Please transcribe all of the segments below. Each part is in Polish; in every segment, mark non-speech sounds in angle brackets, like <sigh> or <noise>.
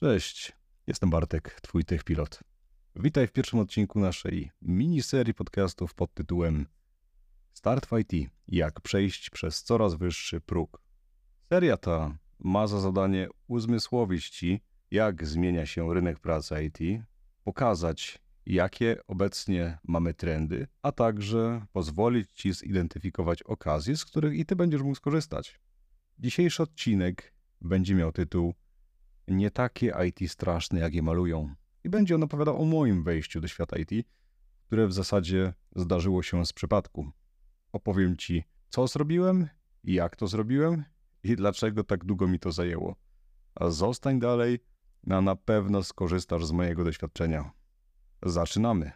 Cześć, jestem Bartek, twój tech pilot. Witaj w pierwszym odcinku naszej miniserii podcastów pod tytułem Start w IT. Jak przejść przez coraz wyższy próg. Seria ta ma za zadanie uzmysłowić Ci, jak zmienia się rynek pracy IT, pokazać, jakie obecnie mamy trendy, a także pozwolić Ci zidentyfikować okazje, z których i Ty będziesz mógł skorzystać. Dzisiejszy odcinek będzie miał tytuł Nie takie IT straszne, jak je malują. I będzie on opowiadał o moim wejściu do świata IT, które w zasadzie zdarzyło się z przypadku. Opowiem Ci, co zrobiłem, jak to zrobiłem i dlaczego tak długo mi to zajęło. A zostań dalej, a na pewno skorzystasz z mojego doświadczenia. Zaczynamy.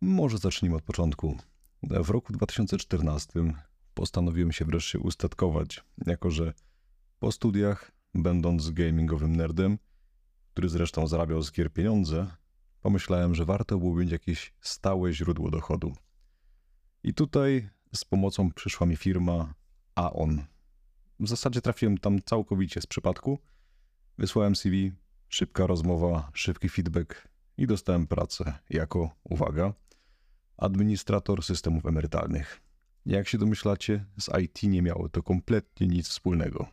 Może zacznijmy od początku. W roku 2014 postanowiłem się wreszcie ustatkować, jako że po studiach, będąc gamingowym nerdem, który zresztą zarabiał z gier pieniądze, pomyślałem, że warto byłoby mieć jakieś stałe źródło dochodu. I tutaj z pomocą przyszła mi firma Aon. W zasadzie trafiłem tam całkowicie z przypadku. Wysłałem CV, szybka rozmowa, szybki feedback i dostałem pracę jako, uwaga, administrator systemów emerytalnych. Jak się domyślacie, z IT nie miało to kompletnie nic wspólnego.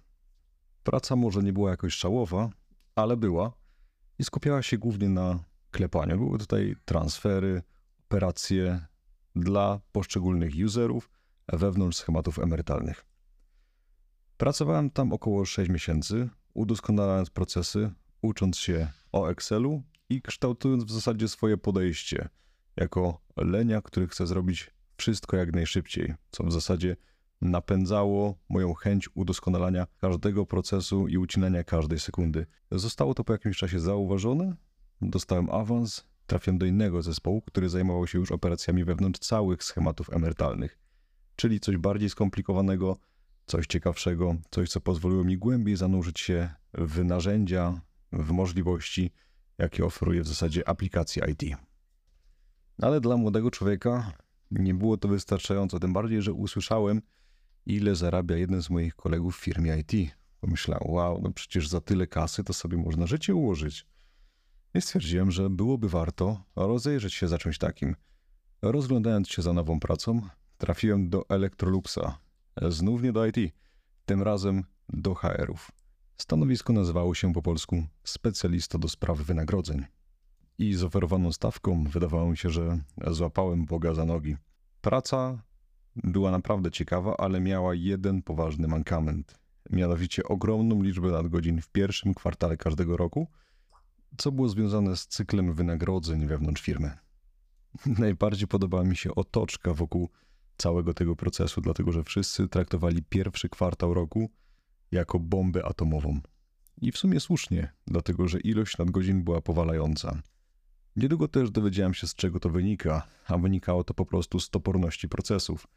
Praca może nie była jakoś szałowa, ale była i skupiała się głównie na klepaniu. Były tutaj transfery, operacje dla poszczególnych userów wewnątrz schematów emerytalnych. Pracowałem tam około 6 miesięcy, udoskonalając procesy, ucząc się o Excelu i kształtując w zasadzie swoje podejście jako lenia, który chce zrobić wszystko jak najszybciej, co w zasadzie napędzało moją chęć udoskonalania każdego procesu i ucinania każdej sekundy. Zostało to po jakimś czasie zauważone, dostałem awans, trafiłem do innego zespołu, który zajmował się już operacjami wewnątrz całych schematów emerytalnych, czyli coś bardziej skomplikowanego, coś ciekawszego, coś co pozwoliło mi głębiej zanurzyć się w narzędzia, w możliwości, jakie oferuje w zasadzie aplikacja IT. Ale dla młodego człowieka nie było to wystarczająco, tym bardziej, że usłyszałem, ile zarabia jeden z moich kolegów w firmie IT. Pomyślałem, wow, no przecież za tyle kasy to sobie można życie ułożyć. I stwierdziłem, że byłoby warto rozejrzeć się za czymś takim. Rozglądając się za nową pracą, trafiłem do Electroluxa, znów nie do IT, tym razem do HR-ów. Stanowisko nazywało się po polsku specjalista do spraw wynagrodzeń. I z oferowaną stawką wydawało mi się, że złapałem Boga za nogi. Praca była naprawdę ciekawa, ale miała jeden poważny mankament. Mianowicie ogromną liczbę nadgodzin w pierwszym kwartale każdego roku, co było związane z cyklem wynagrodzeń wewnątrz firmy. <laughs> Najbardziej podobała mi się otoczka wokół całego tego procesu, dlatego że wszyscy traktowali pierwszy kwartał roku jako bombę atomową. I w sumie słusznie, dlatego że ilość nadgodzin była powalająca. Niedługo też dowiedziałem się, z czego to wynika, a wynikało to po prostu z toporności procesów.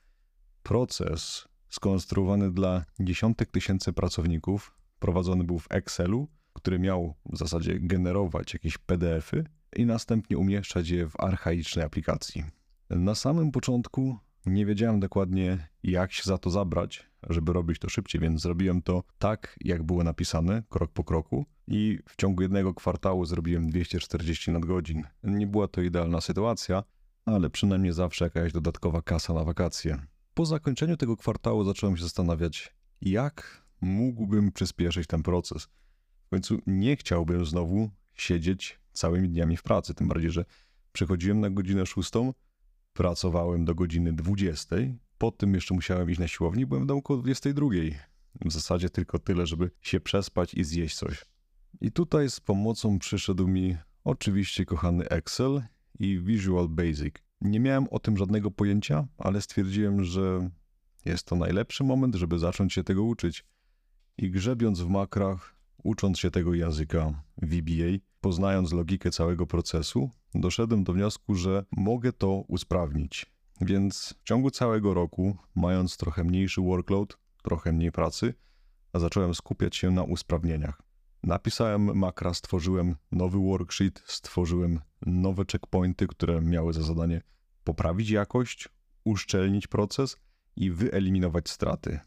Proces skonstruowany dla dziesiątek tysięcy pracowników prowadzony był w Excelu, który miał w zasadzie generować jakieś PDFy i następnie umieszczać je w archaicznej aplikacji. Na samym początku nie wiedziałem dokładnie, jak się za to zabrać, żeby robić to szybciej, więc zrobiłem to tak, jak było napisane, krok po kroku. I w ciągu jednego kwartału zrobiłem 240 nadgodzin. Nie była to idealna sytuacja, ale przynajmniej zawsze jakaś dodatkowa kasa na wakacje. Po zakończeniu tego kwartału zacząłem się zastanawiać, jak mógłbym przyspieszyć ten proces. W końcu nie chciałbym znowu siedzieć całymi dniami w pracy, tym bardziej, że przychodziłem na godzinę szóstą, pracowałem do godziny 20, po tym jeszcze musiałem iść na siłownię, byłem w domu około 22. W zasadzie tylko tyle, żeby się przespać i zjeść coś. I tutaj z pomocą przyszedł mi oczywiście kochany Excel i Visual Basic. Nie miałem o tym żadnego pojęcia, ale stwierdziłem, że jest to najlepszy moment, żeby zacząć się tego uczyć. I grzebiąc w makrach, ucząc się tego języka VBA, poznając logikę całego procesu, doszedłem do wniosku, że mogę to usprawnić. Więc w ciągu całego roku, mając trochę mniejszy workload, trochę mniej pracy, zacząłem skupiać się na usprawnieniach. Napisałem makra, stworzyłem nowy worksheet, stworzyłem nowe checkpointy, które miały za zadanie poprawić jakość, uszczelnić proces i wyeliminować straty.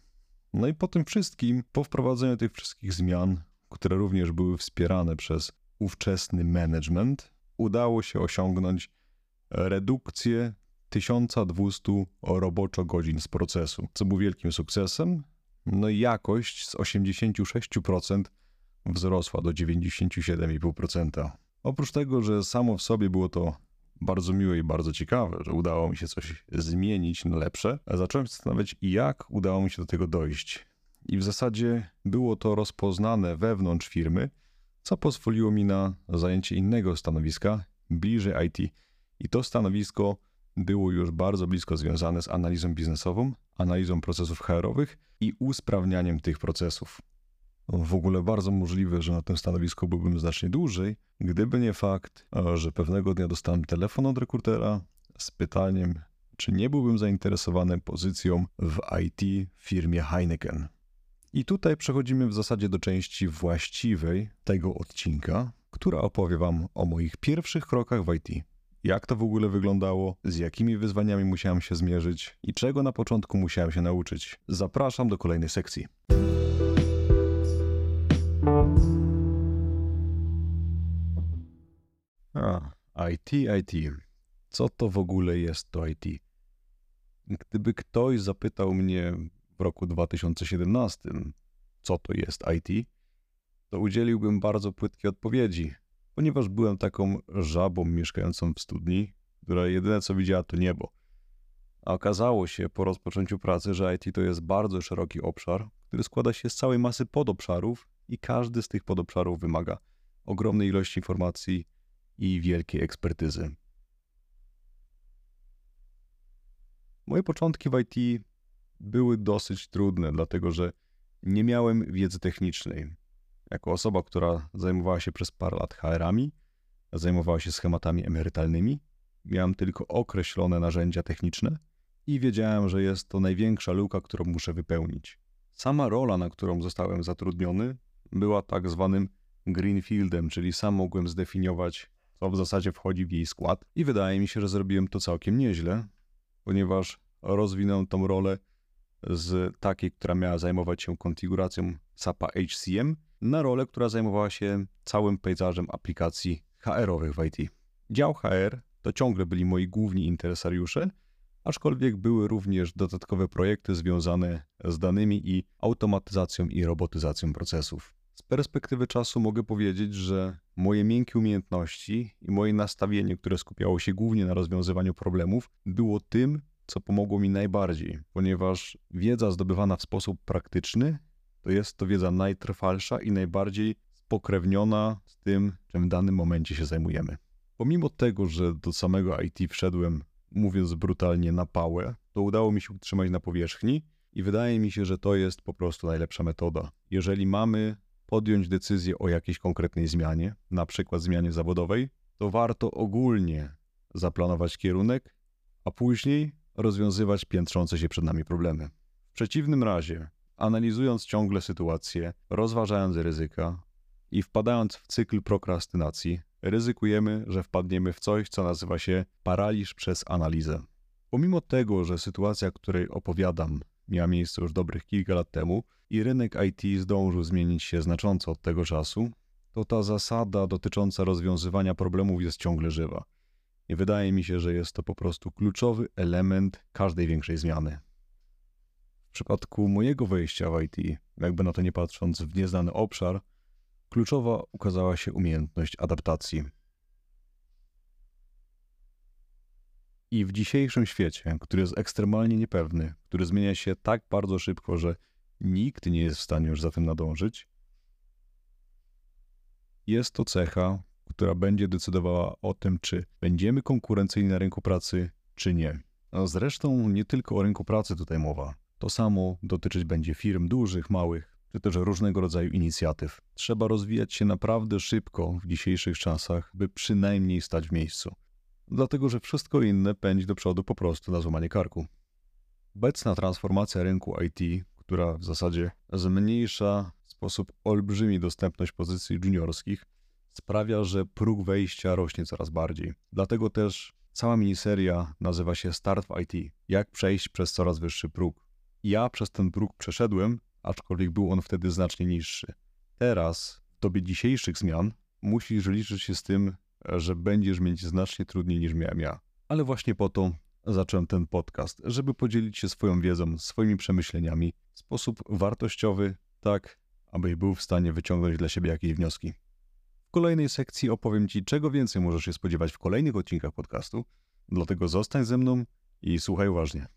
No i po tym wszystkim, po wprowadzeniu tych wszystkich zmian, które również były wspierane przez ówczesny management, udało się osiągnąć redukcję 1200 roboczo godzin z procesu, co był wielkim sukcesem. No i jakość z 86% wzrosła do 97,5%. Oprócz tego, że samo w sobie było to bardzo miłe i bardzo ciekawe, że udało mi się coś zmienić na lepsze, zacząłem zastanawiać, jak udało mi się do tego dojść. I w zasadzie było to rozpoznane wewnątrz firmy, co pozwoliło mi na zajęcie innego stanowiska bliżej IT. I to stanowisko było już bardzo blisko związane z analizą biznesową, analizą procesów HR-owych i usprawnianiem tych procesów. W ogóle bardzo możliwe, że na tym stanowisku byłbym znacznie dłużej, gdyby nie fakt, że pewnego dnia dostałem telefon od rekrutera z pytaniem, czy nie byłbym zainteresowany pozycją w IT w firmie Heineken. I tutaj przechodzimy w zasadzie do części właściwej tego odcinka, która opowie Wam o moich pierwszych krokach w IT. Jak to w ogóle wyglądało, z jakimi wyzwaniami musiałem się zmierzyć i czego na początku musiałem się nauczyć. Zapraszam do kolejnej sekcji. A, IT, IT. Co to w ogóle jest to IT? Gdyby ktoś zapytał mnie w roku 2017, co to jest IT, to udzieliłbym bardzo płytkiej odpowiedzi, ponieważ byłem taką żabą mieszkającą w studni, która jedyne co widziała to niebo. A okazało się po rozpoczęciu pracy, że IT to jest bardzo szeroki obszar, który składa się z całej masy podobszarów i każdy z tych podobszarów wymaga ogromnej ilości informacji i wielkiej ekspertyzy. Moje początki w IT były dosyć trudne, dlatego że nie miałem wiedzy technicznej. Jako osoba, która zajmowała się przez parę lat HR-ami, zajmowała się schematami emerytalnymi, miałem tylko określone narzędzia techniczne i wiedziałem, że jest to największa luka, którą muszę wypełnić. Sama rola, na którą zostałem zatrudniony, była tak zwanym greenfieldem, czyli sam mogłem zdefiniować, co w zasadzie wchodzi w jej skład i wydaje mi się, że zrobiłem to całkiem nieźle, ponieważ rozwinąłem tą rolę z takiej, która miała zajmować się konfiguracją SAPa HCM, na rolę, która zajmowała się całym pejzażem aplikacji HR-owych w IT. Dział HR to ciągle byli moi główni interesariusze, aczkolwiek były również dodatkowe projekty związane z danymi i automatyzacją i robotyzacją procesów. Z perspektywy czasu mogę powiedzieć, że moje miękkie umiejętności i moje nastawienie, które skupiało się głównie na rozwiązywaniu problemów, było tym, co pomogło mi najbardziej, ponieważ wiedza zdobywana w sposób praktyczny to jest to wiedza najtrwalsza i najbardziej spokrewniona z tym, czym w danym momencie się zajmujemy. Pomimo tego, że do samego IT wszedłem, mówiąc brutalnie, na pałę, to udało mi się utrzymać na powierzchni i wydaje mi się, że to jest po prostu najlepsza metoda. Jeżeli mamy podjąć decyzję o jakiejś konkretnej zmianie, na przykład zmianie zawodowej, to warto ogólnie zaplanować kierunek, a później rozwiązywać piętrzące się przed nami problemy. W przeciwnym razie, analizując ciągle sytuację, rozważając ryzyka i wpadając w cykl prokrastynacji, ryzykujemy, że wpadniemy w coś, co nazywa się paraliż przez analizę. Pomimo tego, że sytuacja, której opowiadam, miała miejsce już dobrych kilka lat temu i rynek IT zdążył zmienić się znacząco od tego czasu, to ta zasada dotycząca rozwiązywania problemów jest ciągle żywa. I wydaje mi się, że jest to po prostu kluczowy element każdej większej zmiany. W przypadku mojego wejścia w IT, jakby na to nie patrząc w nieznany obszar, kluczowa ukazała się umiejętność adaptacji. I w dzisiejszym świecie, który jest ekstremalnie niepewny, który zmienia się tak bardzo szybko, że nikt nie jest w stanie już za tym nadążyć, jest to cecha, która będzie decydowała o tym, czy będziemy konkurencyjni na rynku pracy, czy nie. A zresztą nie tylko o rynku pracy tutaj mowa. To samo dotyczyć będzie firm dużych, małych, czy też różnego rodzaju inicjatyw. Trzeba rozwijać się naprawdę szybko w dzisiejszych czasach, by przynajmniej stać w miejscu. Dlatego, że wszystko inne pędzi do przodu po prostu na złamanie karku. Obecna transformacja rynku IT, która w zasadzie zmniejsza w sposób olbrzymi dostępność pozycji juniorskich, sprawia, że próg wejścia rośnie coraz bardziej. Dlatego też cała miniseria nazywa się Start w IT. Jak przejść przez coraz wyższy próg. Ja przez ten próg przeszedłem aczkolwiek był on wtedy znacznie niższy. Teraz, w dobie dzisiejszych zmian, musisz liczyć się z tym, że będziesz mieć znacznie trudniej niż miałem ja. Ale właśnie po to zacząłem ten podcast, żeby podzielić się swoją wiedzą, swoimi przemyśleniami w sposób wartościowy, tak abyś był w stanie wyciągnąć dla siebie jakieś wnioski. W kolejnej sekcji opowiem Ci, czego więcej możesz się spodziewać w kolejnych odcinkach podcastu, dlatego zostań ze mną i słuchaj uważnie.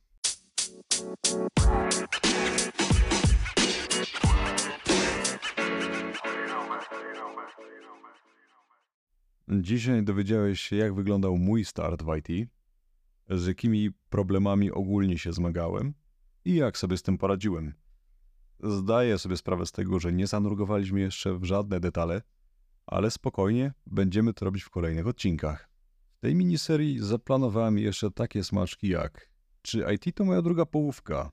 Dzisiaj dowiedziałeś się, jak wyglądał mój start w IT, z jakimi problemami ogólnie się zmagałem i jak sobie z tym poradziłem. Zdaję sobie sprawę z tego, że nie zanurgowaliśmy jeszcze w żadne detale, ale spokojnie będziemy to robić w kolejnych odcinkach. W tej miniserii zaplanowałem jeszcze takie smaczki jak czy IT to moja druga połówka,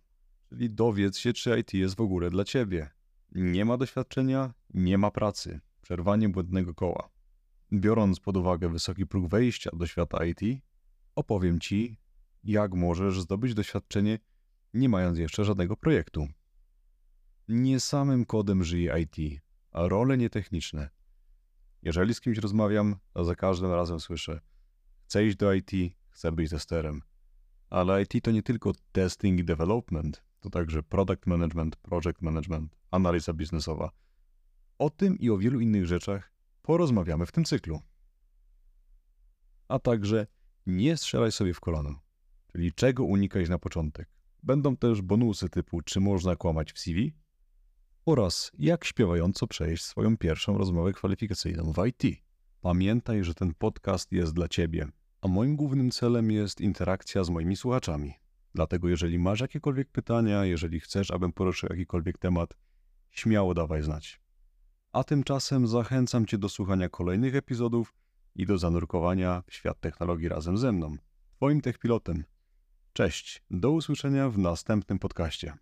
czyli dowiedz się, czy IT jest w ogóle dla ciebie. Nie ma doświadczenia, nie ma pracy. Przerwanie błędnego koła. Biorąc pod uwagę wysoki próg wejścia do świata IT, opowiem Ci, jak możesz zdobyć doświadczenie, nie mając jeszcze żadnego projektu. Nie samym kodem żyje IT, a role nietechniczne. Jeżeli z kimś rozmawiam, to za każdym razem słyszę: Chcę iść do IT, chcę być testerem. Ale IT to nie tylko testing i development, to także product management, project management, analiza biznesowa. O tym i o wielu innych rzeczach porozmawiamy w tym cyklu. A także nie strzelaj sobie w kolano, czyli czego unikać na początek. Będą też bonusy typu czy można kłamać w CV oraz jak śpiewająco przejść swoją pierwszą rozmowę kwalifikacyjną w IT. Pamiętaj, że ten podcast jest dla Ciebie, a moim głównym celem jest interakcja z moimi słuchaczami. Dlatego jeżeli masz jakiekolwiek pytania, jeżeli chcesz, abym poruszył jakikolwiek temat, śmiało dawaj znać. A tymczasem zachęcam Cię do słuchania kolejnych epizodów i do zanurkowania w świat technologii razem ze mną, Twoim techpilotem. Cześć, do usłyszenia w następnym podcaście.